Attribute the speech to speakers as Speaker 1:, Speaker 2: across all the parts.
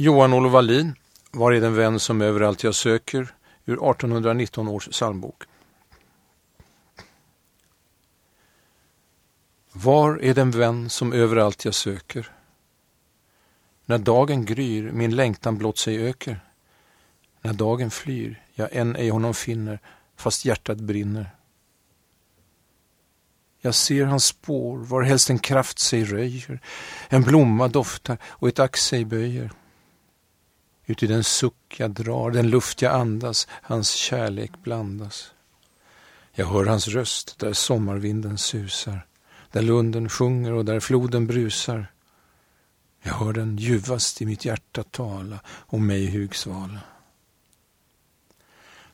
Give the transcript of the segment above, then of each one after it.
Speaker 1: Johan Olof Wallin, Var är den vän som överallt jag söker? Ur 1819 års psalmbok. Var är den vän som överallt jag söker? När dagen gryr min längtan blott sig öker. När dagen flyr jag än ej honom finner fast hjärtat brinner. Jag ser hans spår var helst en kraft sig röjer, en blomma doftar och ett ax sig böjer. Uti den suck jag drar, den luft jag andas, hans kärlek blandas. Jag hör hans röst där sommarvinden susar, där lunden sjunger och där floden brusar. Jag hör den ljuvast i mitt hjärta tala om mig hugsvala.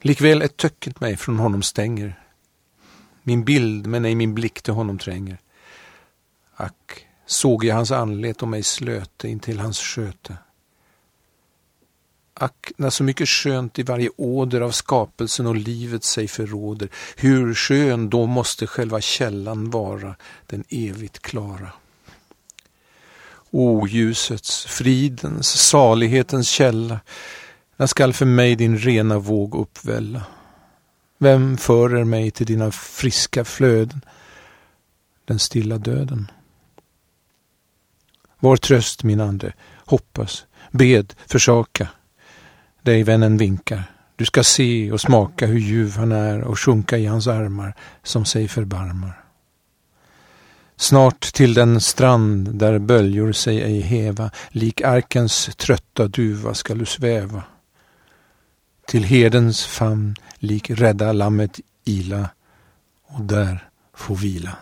Speaker 1: Likväl ett töcket mig från honom stänger. Min bild men ej min blick till honom tränger. Ack, såg jag hans anlet och mig slöte intill hans sköte. Ack, när så mycket skönt i varje åder av skapelsen och livet sig förråder, hur skön då måste själva källan vara, den evigt klara. O ljusets, fridens, salighetens källa, när skall för mig din rena våg uppvälla? Vem förer mig till dina friska flöden? Den stilla döden. Var tröst min ande, hoppas, bed, försaka. Dig vännen vinkar. Du ska se och smaka hur ljuv han är och sjunka i hans armar som sig förbarmar. Snart till den strand där böljor sig ej häva, lik arkens trötta duva skall du sväva. Till herdens famn lik rädda lammet ila och där få vila.